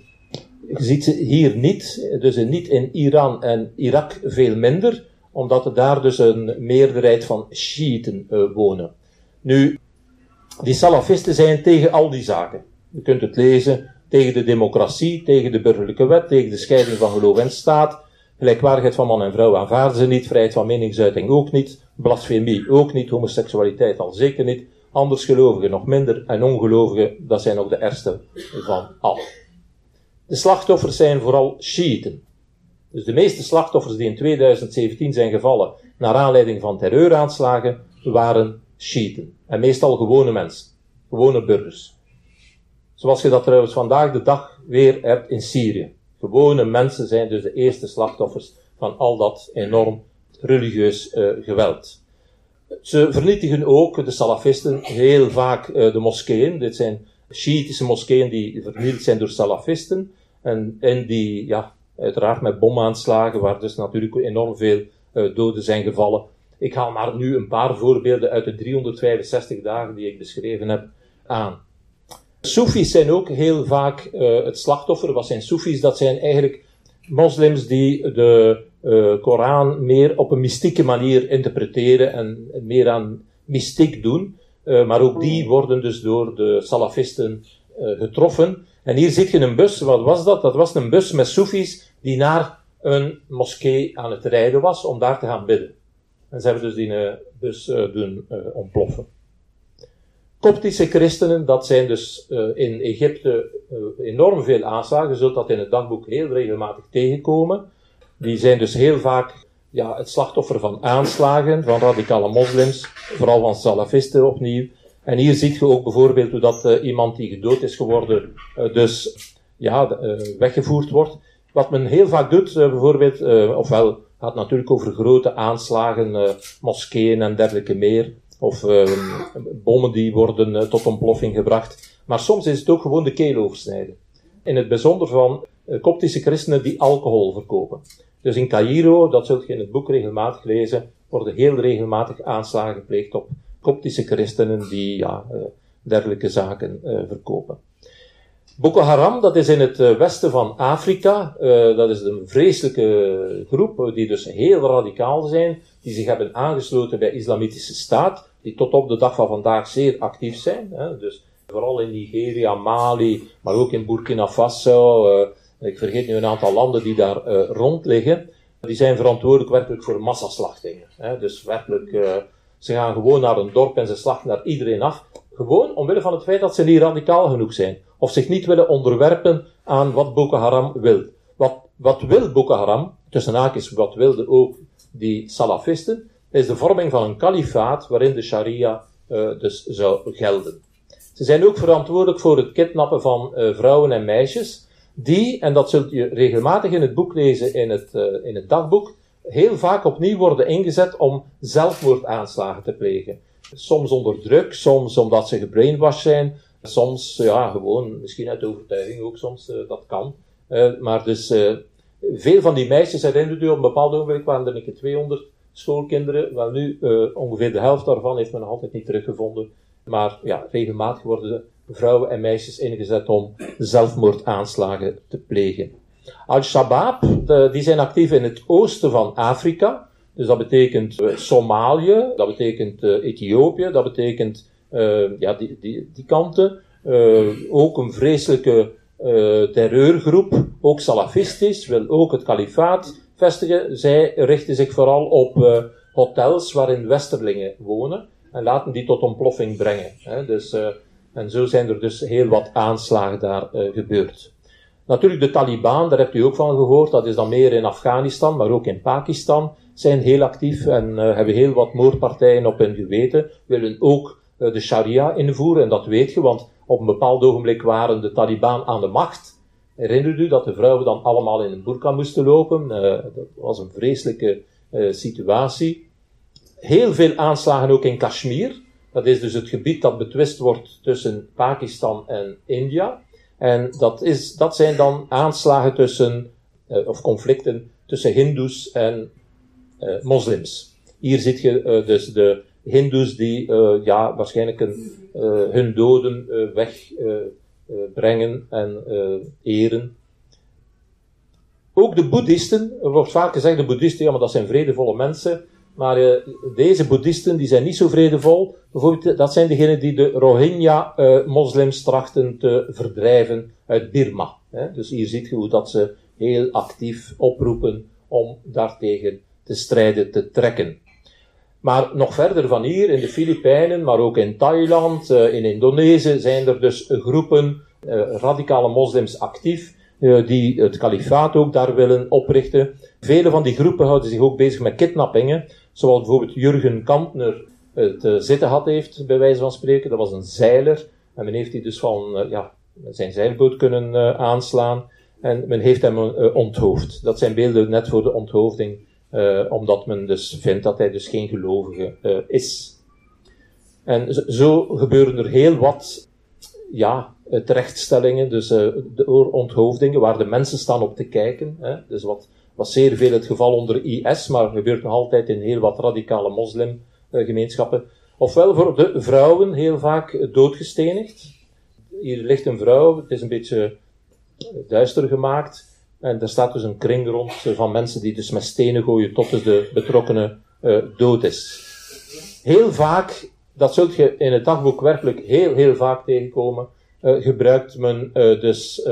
je ziet ze hier niet, dus niet in Iran en Irak veel minder, omdat er daar dus een meerderheid van Shiiten uh, wonen. Nu, die salafisten zijn tegen al die zaken. Je kunt het lezen tegen de democratie, tegen de burgerlijke wet, tegen de scheiding van geloof en staat. Gelijkwaardigheid van man en vrouw aanvaarden ze niet, vrijheid van meningsuiting ook niet, blasfemie ook niet, homoseksualiteit al zeker niet, andersgelovigen nog minder en ongelovigen, dat zijn nog de ergste van al. De slachtoffers zijn vooral Shiiten. Dus de meeste slachtoffers die in 2017 zijn gevallen naar aanleiding van terreuraanslagen waren Shiiten. En meestal gewone mensen, gewone burgers. Zoals je dat trouwens vandaag de dag weer hebt in Syrië. Gewone mensen zijn dus de eerste slachtoffers van al dat enorm religieus uh, geweld. Ze vernietigen ook, de salafisten, heel vaak uh, de moskeeën. Dit zijn Shiïtische moskeeën die vernield zijn door salafisten. En, en die, ja, uiteraard met bomaanslagen, waar dus natuurlijk enorm veel uh, doden zijn gevallen. Ik haal maar nu een paar voorbeelden uit de 365 dagen die ik beschreven heb aan. Soefies zijn ook heel vaak uh, het slachtoffer. Wat zijn Soefies? Dat zijn eigenlijk moslims die de uh, Koran meer op een mystieke manier interpreteren en meer aan mystiek doen. Maar ook die worden dus door de salafisten getroffen. En hier zit je een bus, wat was dat? Dat was een bus met Soefies die naar een moskee aan het rijden was om daar te gaan bidden. En ze hebben dus die uh, bus uh, doen uh, ontploffen. Koptische christenen, dat zijn dus in Egypte enorm veel aanslagen. Je zult dat in het dagboek heel regelmatig tegenkomen. Die zijn dus heel vaak ja, het slachtoffer van aanslagen van radicale moslims, vooral van salafisten opnieuw. En hier ziet je ook bijvoorbeeld hoe dat uh, iemand die gedood is geworden, uh, dus ja, uh, weggevoerd wordt. Wat men heel vaak doet, bijvoorbeeld, ofwel gaat natuurlijk over grote aanslagen, moskeeën en dergelijke meer. of ehm, bommen die worden eh, tot ontploffing gebracht. Maar soms is het ook gewoon de keel oversnijden. In het bijzonder van koptische christenen die alcohol verkopen. Dus in Cairo, dat zult je in het boek regelmatig lezen, worden heel regelmatig aanslagen gepleegd op koptische christenen die ja, uh, dergelijke zaken verkopen. Boko Haram, dat is in het westen van Afrika. dat is een vreselijke groep die dus heel radicaal zijn, die zich hebben aangesloten bij Islamitische Staat die tot op de dag van vandaag zeer actief zijn. Dus vooral in Nigeria, Mali, maar ook in Burkina Faso. Ik vergeet nu een aantal landen die daar rond liggen. Die zijn verantwoordelijk werkelijk voor massaslachtingen. Dus werkelijk, ze gaan gewoon naar een dorp en ze slachten daar iedereen af. Gewoon omwille van het feit dat ze niet radicaal genoeg zijn. Of zich niet willen onderwerpen aan wat Boko Haram wil. Wat, wat wil Boko Haram? Tussen haakjes, wat wilden ook die salafisten? is de vorming van een kalifaat waarin de sharia uh, dus zou gelden. Ze zijn ook verantwoordelijk voor het kidnappen van uh, vrouwen en meisjes, die, en dat zult je regelmatig in het boek lezen, in het, uh, in het dagboek, heel vaak opnieuw worden ingezet om zelfmoordaanslagen te plegen. Soms onder druk, soms omdat ze gebrainwashed zijn, soms ja, gewoon, misschien uit overtuiging ook soms, dat kan. maar dus veel van die meisjes, herinnert u, op een bepaald ogenblik waren er een 200 schoolkinderen. Wel nu, ongeveer de helft daarvan heeft men nog altijd niet teruggevonden. Maar ja, regelmatig worden vrouwen en meisjes ingezet om zelfmoordaanslagen te plegen. Al-Shabaab, die zijn actief in het oosten van Afrika. Dus dat betekent uh, Somalië, dat betekent uh, Ethiopië, dat betekent ja, die, die, die kanten. ook een vreselijke terreurgroep, ook salafistisch, wil ook het kalifaat vestigen. Zij richten zich vooral op hotels waarin westerlingen wonen en laten die tot ontploffing brengen. Dus, en zo zijn er dus heel wat aanslagen daar gebeurd. Natuurlijk de Taliban, daar hebt u ook van gehoord, dat is dan meer in Afghanistan, maar ook in Pakistan, zijn heel actief en hebben heel wat moordpartijen op hun geweten, willen ook de sharia invoeren, en dat weet je, want op een bepaald ogenblik waren de Taliban aan de macht. Herinnert u dat de vrouwen dan allemaal in een burka moesten lopen? Uh, dat was een vreselijke situatie. Heel veel aanslagen ook in Kashmir. Dat is dus het gebied dat betwist wordt tussen Pakistan en India. En dat, is, dat zijn dan aanslagen tussen, uh, of conflicten tussen Hindoes en moslims. Hier zit je dus de Hindoes die ja, waarschijnlijk hun doden weg eh, brengen en eh, eren. Ook de boeddhisten, er wordt vaak gezegd de boeddhisten, ja maar dat zijn vredevolle mensen, maar uh, deze boeddhisten die zijn niet zo vredevol. Bijvoorbeeld, dat zijn degenen die de Rohingya-moslims uh, trachten te verdrijven uit Birma. Hè. Dus hier ziet je hoe dat ze heel actief oproepen om daartegen te strijden, te trekken. Maar nog verder van hier, in de Filipijnen, maar ook in Thailand, in Indonesië, zijn er dus groepen radicale moslims actief, die het kalifaat ook daar willen oprichten. Vele van die groepen houden zich ook bezig met kidnappingen, zoals bijvoorbeeld Jurgen Kantner het zitten had heeft, bij wijze van spreken. Dat was een zeiler, en men heeft die dus van ja, zijn zeilboot kunnen aanslaan, en men heeft hem onthoofd. Dat zijn beelden net voor de onthoofding omdat men dus vindt dat hij dus geen gelovige is. En zo gebeuren er heel wat, ja, eh, terechtstellingen, dus de onthoofdingen, waar de mensen staan op te kijken. Hè. Dus wat was zeer veel het geval onder IS, maar gebeurt nog altijd in heel wat radicale moslimgemeenschappen. Ofwel voor de vrouwen heel vaak doodgestenigd. Hier ligt een vrouw, het is een beetje duister gemaakt. En er staat dus een kring rond van mensen die dus met stenen gooien tot dus de betrokkenen uh, dood is. Heel vaak, dat zult je in het dagboek werkelijk heel, heel vaak tegenkomen, uh, gebruikt men dus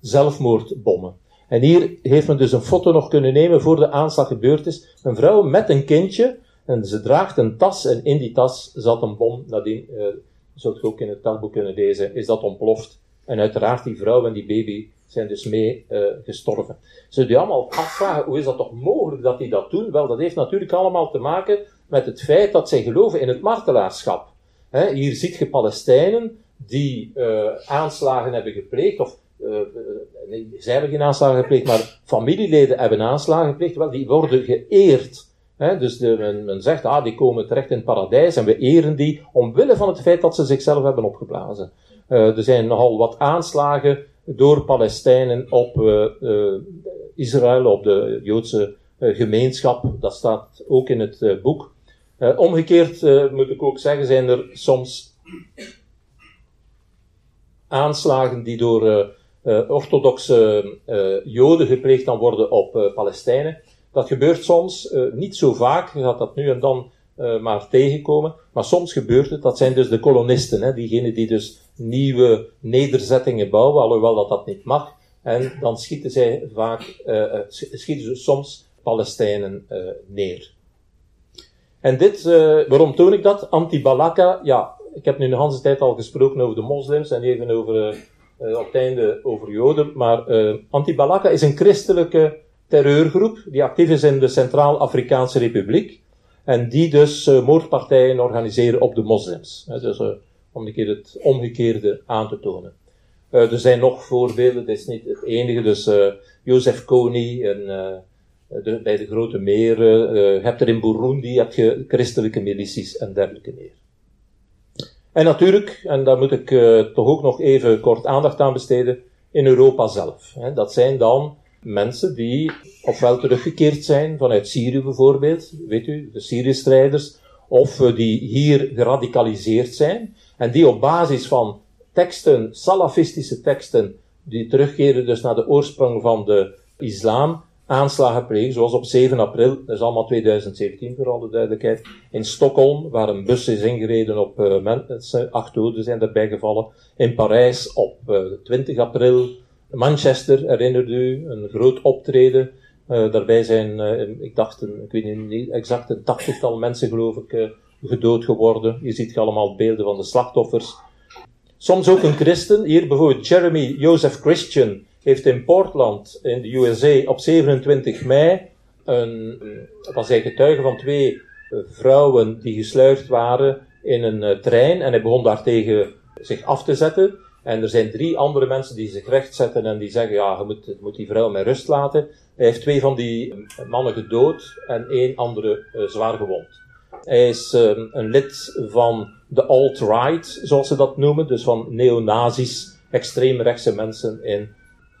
zelfmoordbommen. En hier heeft men dus een foto nog kunnen nemen voor de aanslag gebeurd is. Een vrouw met een kindje, en ze draagt een tas, en in die tas zat een bom. Nadien, zult je ook in het dagboek kunnen lezen, is dat ontploft. En uiteraard die vrouw en die baby zijn dus mee uh, gestorven. Ze je allemaal afvragen, hoe is dat toch mogelijk dat die dat doen? Wel, dat heeft natuurlijk allemaal te maken met het feit dat zij geloven in het martelaarschap. Hier ziet je Palestijnen die uh, aanslagen hebben gepleegd, of uh, nee, zij hebben geen aanslagen gepleegd, maar familieleden hebben aanslagen gepleegd, wel, die worden geëerd. dus de, men, zegt, ah, die komen terecht in het paradijs en we eren die omwille van het feit dat ze zichzelf hebben opgeblazen. er zijn nogal wat aanslagen door Palestijnen op Israël, op de Joodse gemeenschap. Dat staat ook in het boek. omgekeerd moet ik ook zeggen, zijn er soms aanslagen die door orthodoxe uh, Joden gepleegd dan worden op Palestijnen. Dat gebeurt soms, niet zo vaak, je gaat dat nu en dan maar tegenkomen, maar soms gebeurt het. Dat zijn dus de kolonisten, hè, diegenen die dus nieuwe nederzettingen bouwen, alhoewel dat dat niet mag. En dan schieten zij vaak, schieten ze soms Palestijnen neer. En dit, waarom toon ik dat? Anti-Balaka, ja, ik heb nu de hele tijd al gesproken over de moslims en even over, uh, op het einde over joden, maar uh, Anti-Balaka is een christelijke terreurgroep die actief is in de Centraal-Afrikaanse Republiek en die dus uh, moordpartijen organiseren op de moslims. dus om een keer het omgekeerde aan te tonen. er zijn nog voorbeelden, dit is niet het enige, dus Jozef Kony en de, bij de Grote Meren, uh, hebt er in Burundi heb je christelijke milities en dergelijke meer. En natuurlijk, en daar moet ik uh, toch ook nog even kort aandacht aan besteden, in Europa zelf. Hè. Dat zijn dan mensen die ofwel teruggekeerd zijn vanuit Syrië bijvoorbeeld, weet u, de Syrië-strijders, of uh, die hier geradicaliseerd zijn, en die op basis van teksten, salafistische teksten, die terugkeren dus naar de oorsprong van de islam, aanslagen plegen, zoals op 7 april, dat is allemaal 2017 voor alle duidelijkheid, in Stockholm, waar een bus is ingereden op uh, mensen, acht doden zijn erbij gevallen. In Parijs op uh, eh, 20 april, Manchester, herinnert u, een groot optreden. Daarbij zijn, ik dacht, een, ik weet niet exact, een tachtigtal mensen geloof ik, gedood geworden. Je ziet allemaal beelden van de slachtoffers. Soms ook een christen, hier bijvoorbeeld Jeremy Joseph Christian, heeft in Portland, in de USA, op 27 mei, een, was hij getuige van twee eh, vrouwen die gesluierd waren in een uh, trein en hij begon daartegen zich af te zetten. En er zijn drie andere mensen die zich rechtzetten en die zeggen, ja, je moet, moet die vrouw met rust laten. Hij heeft twee van die eh, mannen gedood en één andere zwaar gewond. Hij is um, een lid van de alt-right, zoals ze dat noemen, dus van neonazis, extreemrechtse mensen in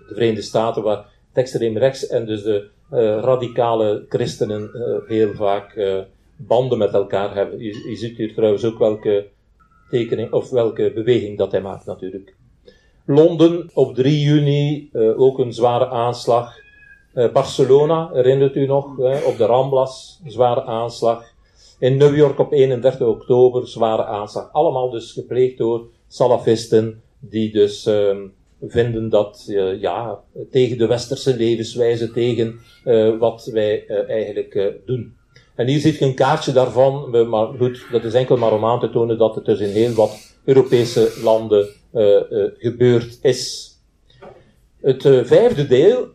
de Verenigde Staten, waar extreem rechts en dus de uh, radicale christenen uh, heel vaak uh, banden met elkaar hebben. Je, ziet hier trouwens ook welke tekening of welke beweging dat hij maakt natuurlijk. Londen op 3 juni ook een zware aanslag. Barcelona, herinnert u nog, op de Ramblas, zware aanslag. In New York op 31 oktober, zware aanslag. Allemaal dus gepleegd door salafisten, die dus uh, vinden dat, uh, ja, tegen de westerse levenswijze, tegen uh, wat wij uh, eigenlijk doen. En hier ziet je een kaartje daarvan, maar goed, dat is enkel maar om aan te tonen dat het dus in heel wat Europese landen gebeurd is. Het vijfde deel,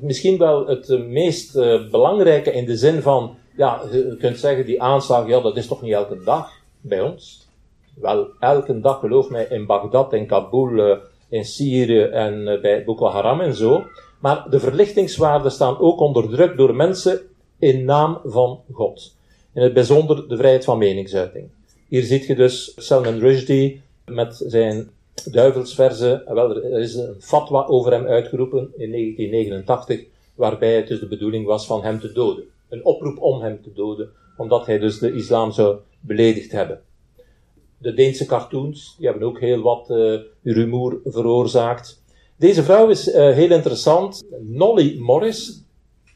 misschien wel het meest belangrijke in de zin van, ja, je kunt zeggen, die aanslag, ja, dat is toch niet elke dag bij ons? Wel, elke dag, geloof mij, in Bagdad en Kabul in Syrië en eh, bij Boko Haram en zo. Maar de verlichtingswaarden staan ook onder druk door mensen in naam van God. In het bijzonder de vrijheid van meningsuiting. Hier ziet je dus Salman Rushdie met zijn duivelsverzen. Wel, er is een fatwa over hem uitgeroepen in 1989, waarbij het dus de bedoeling was van hem te doden. Een oproep om hem te doden, omdat hij dus de islam zou beledigd hebben. De Deense cartoons, die hebben ook heel wat uh, rumoer veroorzaakt. Deze vrouw is uh, heel interessant. Nolly Morris,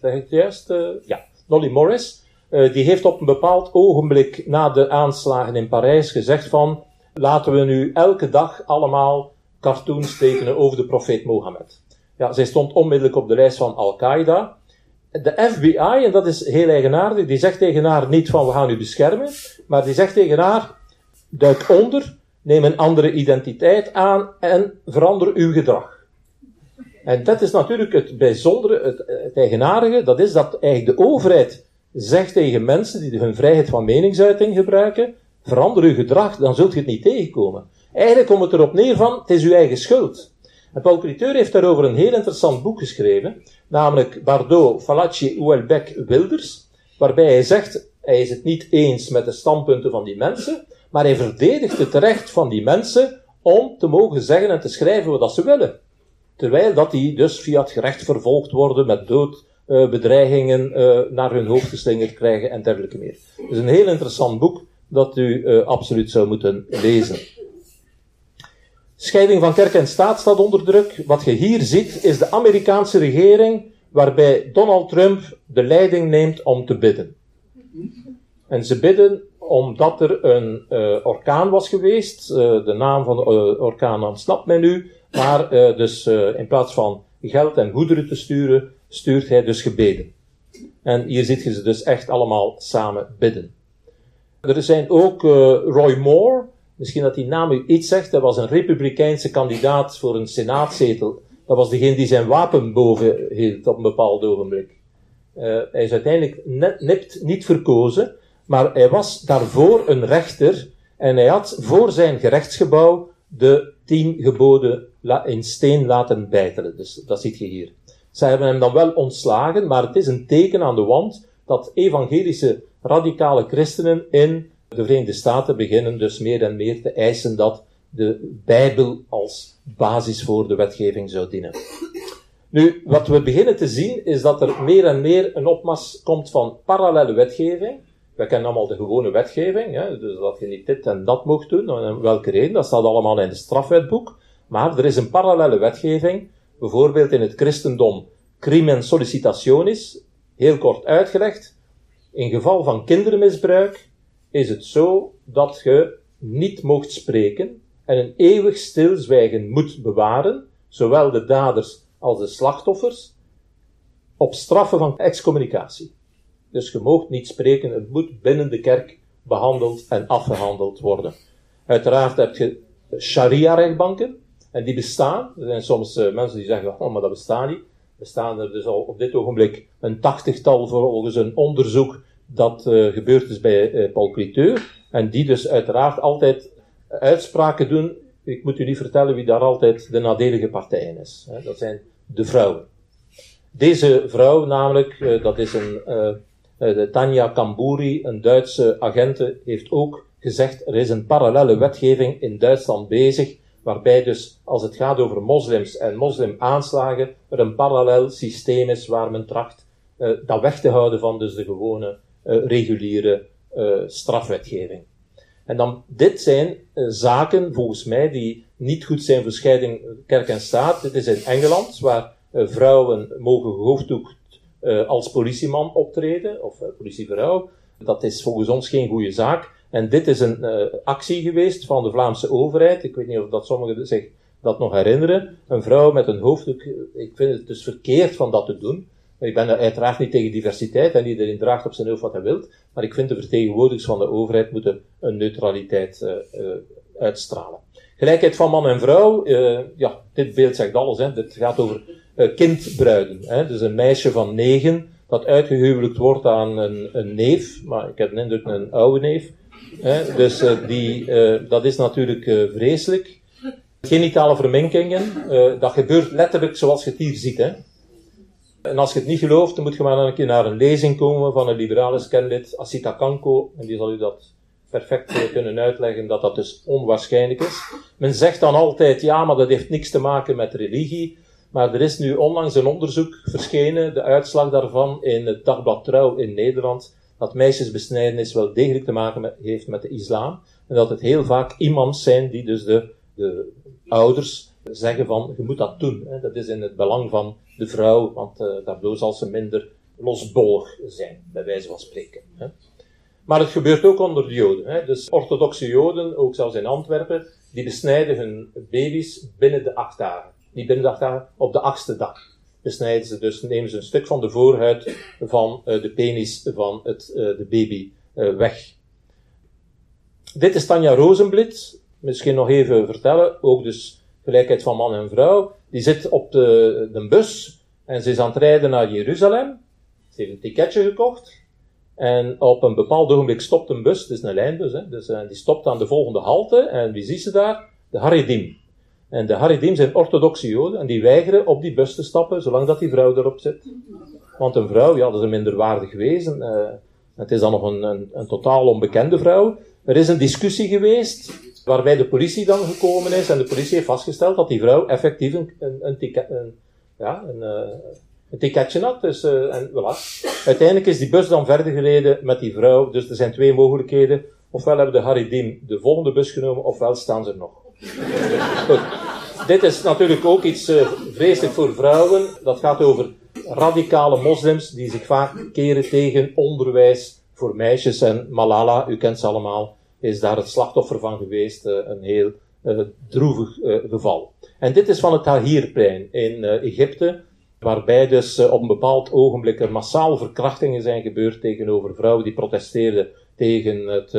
zeg ik het juist? Uh, ja, Nolly Morris. die heeft op een bepaald ogenblik na de aanslagen in Parijs gezegd van laten we nu elke dag allemaal cartoons tekenen over de profeet Mohammed. Ja, zij stond onmiddellijk op de lijst van Al-Qaeda. De FBI, en dat is heel eigenaardig, die zegt tegen haar niet van we gaan u beschermen, maar die zegt tegen haar, duik onder, neem een andere identiteit aan en verander uw gedrag. En dat is natuurlijk het bijzondere, het, eigenaardige, dat is dat eigenlijk de overheid zegt tegen mensen die hun vrijheid van meningsuiting gebruiken, verander uw gedrag, dan zult je het niet tegenkomen. Eigenlijk komt het erop neer van, het is uw eigen schuld. En Paul Criteur heeft daarover een heel interessant boek geschreven, namelijk Bardot, Falacci, Houellebecq, Wilders, waarbij hij zegt, hij is het niet eens met de standpunten van die mensen, maar hij verdedigt het recht van die mensen om te mogen zeggen en te schrijven wat ze willen. Terwijl dat die dus via het gerecht vervolgd worden met doodbedreigingen uh, naar hun hoofd geslingerd krijgen en dergelijke meer. Is een heel interessant boek dat u uh, absoluut zou moeten lezen. Scheiding van kerk en staat staat onder druk. Wat je hier ziet is de Amerikaanse regering waarbij Donald Trump de leiding neemt om te bidden. En ze bidden omdat er een uh, orkaan was geweest. Uh, de naam van de uh, orkaan ontsnapt mij nu. Maar dus in plaats van geld en goederen te sturen, stuurt hij dus gebeden. En hier ziet je ze dus echt allemaal samen bidden. Er zijn ook Roy Moore. Misschien dat die naam u iets zegt. Dat was een republikeinse kandidaat voor een senaatzetel. Dat was degene die zijn wapen boven hield op een bepaald ogenblik. hij is uiteindelijk net, niet verkozen. Maar hij was daarvoor een rechter en hij had voor zijn gerechtsgebouw de tien geboden in steen laten bijtelen. Dus dat ziet je hier. Zij hebben hem dan wel ontslagen, maar het is een teken aan de wand dat evangelische radicale christenen in de Verenigde Staten beginnen dus meer en meer te eisen dat de Bijbel als basis voor de wetgeving zou dienen. Nu, wat we beginnen te zien is dat er meer en meer een opmars komt van parallele wetgeving we kennen allemaal de gewone wetgeving, hè, dus dat je niet dit en dat mocht doen, en welke reden, dat staat allemaal in het strafwetboek. Maar er is een parallele wetgeving, bijvoorbeeld in het christendom, crimen sollicitationis, heel kort uitgelegd. In geval van kindermisbruik is het zo dat je niet mocht spreken en een eeuwig stilzwijgen moet bewaren, zowel de daders als de slachtoffers, op straffen van excommunicatie. Dus je moogt niet spreken, het moet binnen de kerk behandeld en afgehandeld worden. Uiteraard heb je sharia-rechtbanken, en die bestaan. Er zijn soms uh, mensen die zeggen, oh, maar dat bestaat niet. Er staan er dus al op dit ogenblik een tachtigtal volgens een onderzoek dat uh, gebeurd is bij uh, Paul Cliteur. En die dus uiteraard altijd uitspraken doen. Ik moet u niet vertellen wie daar altijd de nadelige partij is. Hè. Dat zijn de vrouwen. Deze vrouw namelijk, dat is een eh, de Tanja Kamburi, een Duitse agente, heeft ook gezegd, er is een parallele wetgeving in Duitsland bezig, waarbij dus, als het gaat over moslims en moslimaanslagen, er een parallel systeem is waar men tracht uh, dat weg te houden van dus de gewone, uh, reguliere strafwetgeving. En dan, dit zijn zaken, volgens mij, die niet goed zijn voor scheiding kerk en staat. Dit is in Engeland, waar vrouwen mogen hoofddoek uh, als politieman optreden, of uh, politievrouw. Dat is volgens ons geen goede zaak. En dit is een uh, actie geweest van de Vlaamse overheid. Ik weet niet of dat sommigen zich dat nog herinneren. Een vrouw met een hoofddoek. Ik vind het dus verkeerd van dat te doen. Ik ben uiteraard niet tegen diversiteit en iedereen draagt op zijn hoofd wat hij wil. Maar ik vind de vertegenwoordigers van de overheid moeten een neutraliteit uitstralen. Gelijkheid van man en vrouw. ja, dit beeld zegt alles. Hè. Dit gaat over uh, kindbruiden. Hè? Dus een meisje van negen dat uitgehuwelijkt wordt aan een, een neef, maar ik heb indruk een oude neef. Hè? Dus uh, die, uh, dat is natuurlijk vreselijk. Genitale verminkingen, dat gebeurt letterlijk zoals je het hier ziet. Hè? En als je het niet gelooft, dan moet je maar een keer naar een lezing komen van een liberale kennelid, Asita Kanko, en die zal u dat perfect kunnen uitleggen dat dat dus onwaarschijnlijk is. Men zegt dan altijd, ja, maar dat heeft niks te maken met religie. Maar er is nu onlangs een onderzoek verschenen, de uitslag daarvan in het dagblad Trouw in Nederland, dat meisjesbesnijdenis wel degelijk te maken heeft met de islam. En dat het heel vaak imams zijn die dus de, de ouders zeggen van, je moet dat doen. Hè. Dat is in het belang van de vrouw, want uh, daardoor zal ze minder losbollig zijn, bij wijze van spreken. Hè. Maar het gebeurt ook onder de Joden. Hè. Dus orthodoxe Joden, ook zelfs in Antwerpen, die besnijden hun baby's binnen de acht dagen die binnen de dagen op de achtste dag. Besnijden ze dus, nemen ze een stuk van de voorhuid van uh, de penis van het, uh, de baby uh, weg. Dit is Tanja Rozenblit. Misschien nog even vertellen. Ook dus gelijkheid van man en vrouw. Die zit op de, de bus en ze is aan het rijden naar Jeruzalem. Ze heeft een ticketje gekocht. En op een bepaald ogenblik stopt een bus, het is een lijnbus, hè, dus, die stopt aan de volgende halte. En wie ziet ze daar? De Haridim. En de Haridim zijn orthodoxe joden en die weigeren op die bus te stappen zolang dat die vrouw erop zit. Want een vrouw, ja, dat is een minderwaardig wezen. Uh, Het is dan nog een, een, een totaal onbekende vrouw. Er is een discussie geweest waarbij de politie dan gekomen is en de politie heeft vastgesteld dat die vrouw effectief een, een, ticket, een ja, een, een ticketje had. Dus, uh, en voilà. Uiteindelijk is die bus dan verder gereden met die vrouw. Dus er zijn twee mogelijkheden. Ofwel hebben de Haridim de volgende bus genomen, ofwel staan ze er nog. Goed. Dit is natuurlijk ook iets uh, vreselijk voor vrouwen. Dat gaat over radicale moslims die zich vaak keren tegen onderwijs voor meisjes. En Malala, u kent ze allemaal, is daar het slachtoffer van geweest. Uh, een heel uh, droevig geval. En dit is van het Tahrirplein in Egypte, waarbij dus op een bepaald ogenblik er massaal verkrachtingen zijn gebeurd tegenover vrouwen die protesteerden tegen het,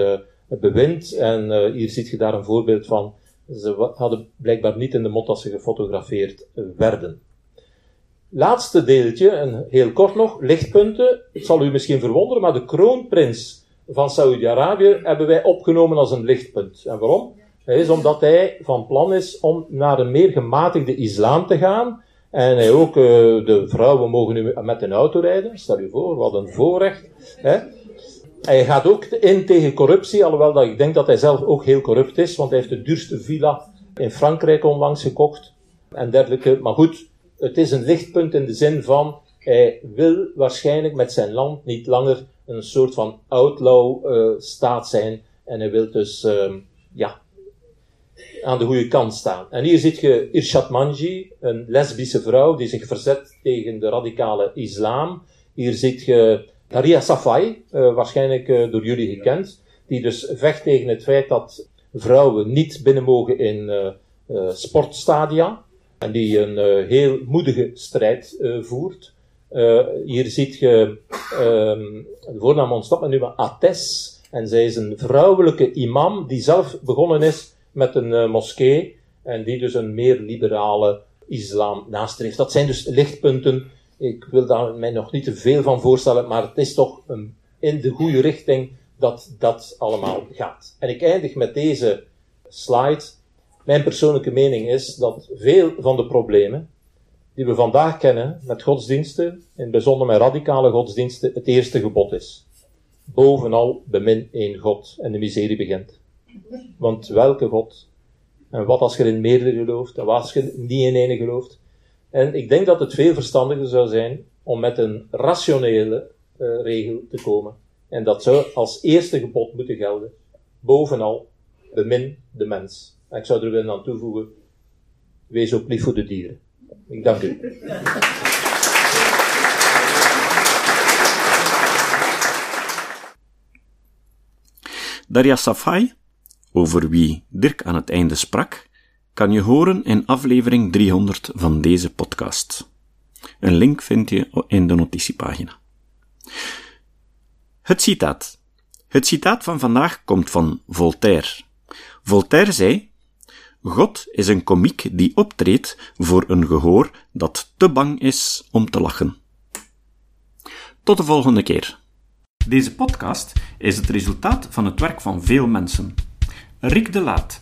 het bewind. En hier ziet je daar een voorbeeld van ze hadden blijkbaar niet in de mot dat ze gefotografeerd werden. Laatste deeltje, en heel kort nog, lichtpunten. Het zal u misschien verwonderen, maar de kroonprins van Saudi-Arabië hebben wij opgenomen als een lichtpunt. En waarom? Is omdat hij van plan is om naar een meer gematigde islam te gaan. En hij ook, uh, de vrouwen mogen nu met een auto rijden. Stel je voor, wat een voorrecht. Hè? Hij gaat ook in tegen corruptie, alhoewel dat ik denk dat hij zelf ook heel corrupt is, want hij heeft de duurste villa in Frankrijk onlangs gekocht en dergelijke. Maar goed, het is een lichtpunt in de zin van hij wil waarschijnlijk met zijn land niet langer een soort van outlaw uh, staat zijn en hij wil dus uh, ja, aan de goede kant staan. En hier zit je Irshad Manji, een lesbische vrouw die zich verzet tegen de radicale islam. Hier zit je Daria Safai, uh, waarschijnlijk uh, door jullie gekend, die dus vecht tegen het feit dat vrouwen niet binnen mogen in uh, sportstadia. En die een heel moedige strijd voert. hier ziet je, um, de voornaam ontstapt me nu, maar Ates. En zij is een vrouwelijke imam die zelf begonnen is met een moskee. En die dus een meer liberale islam nastreeft. Dat zijn dus lichtpunten ik wil daar mij nog niet te veel van voorstellen, maar het is toch een, in de goede richting dat dat allemaal gaat. En ik eindig met deze slide. Mijn persoonlijke mening is dat veel van de problemen die we vandaag kennen met godsdiensten, in het bijzonder met radicale godsdiensten, het eerste gebod is. Bovenal bemin één God en de miserie begint. Want welke God? En wat als je in meerdere gelooft? En wat als je niet in ene gelooft? En ik denk dat het veel verstandiger zou zijn om met een rationele uh, regel te komen. En dat zou als eerste gebod moeten gelden. Bovenal, bemin de mens. En ik zou er willen aan toevoegen, wees ook lief voor de dieren. Ik dank u. Daria Safai, over wie Dirk aan het einde sprak, kan je horen in aflevering 300 van deze podcast. Een link vind je in de notitiepagina. Het citaat. Het citaat van vandaag komt van Voltaire. Voltaire zei: God is een komiek die optreedt voor een gehoor dat te bang is om te lachen. Tot de volgende keer. Deze podcast is het resultaat van het werk van veel mensen. Rick de Laat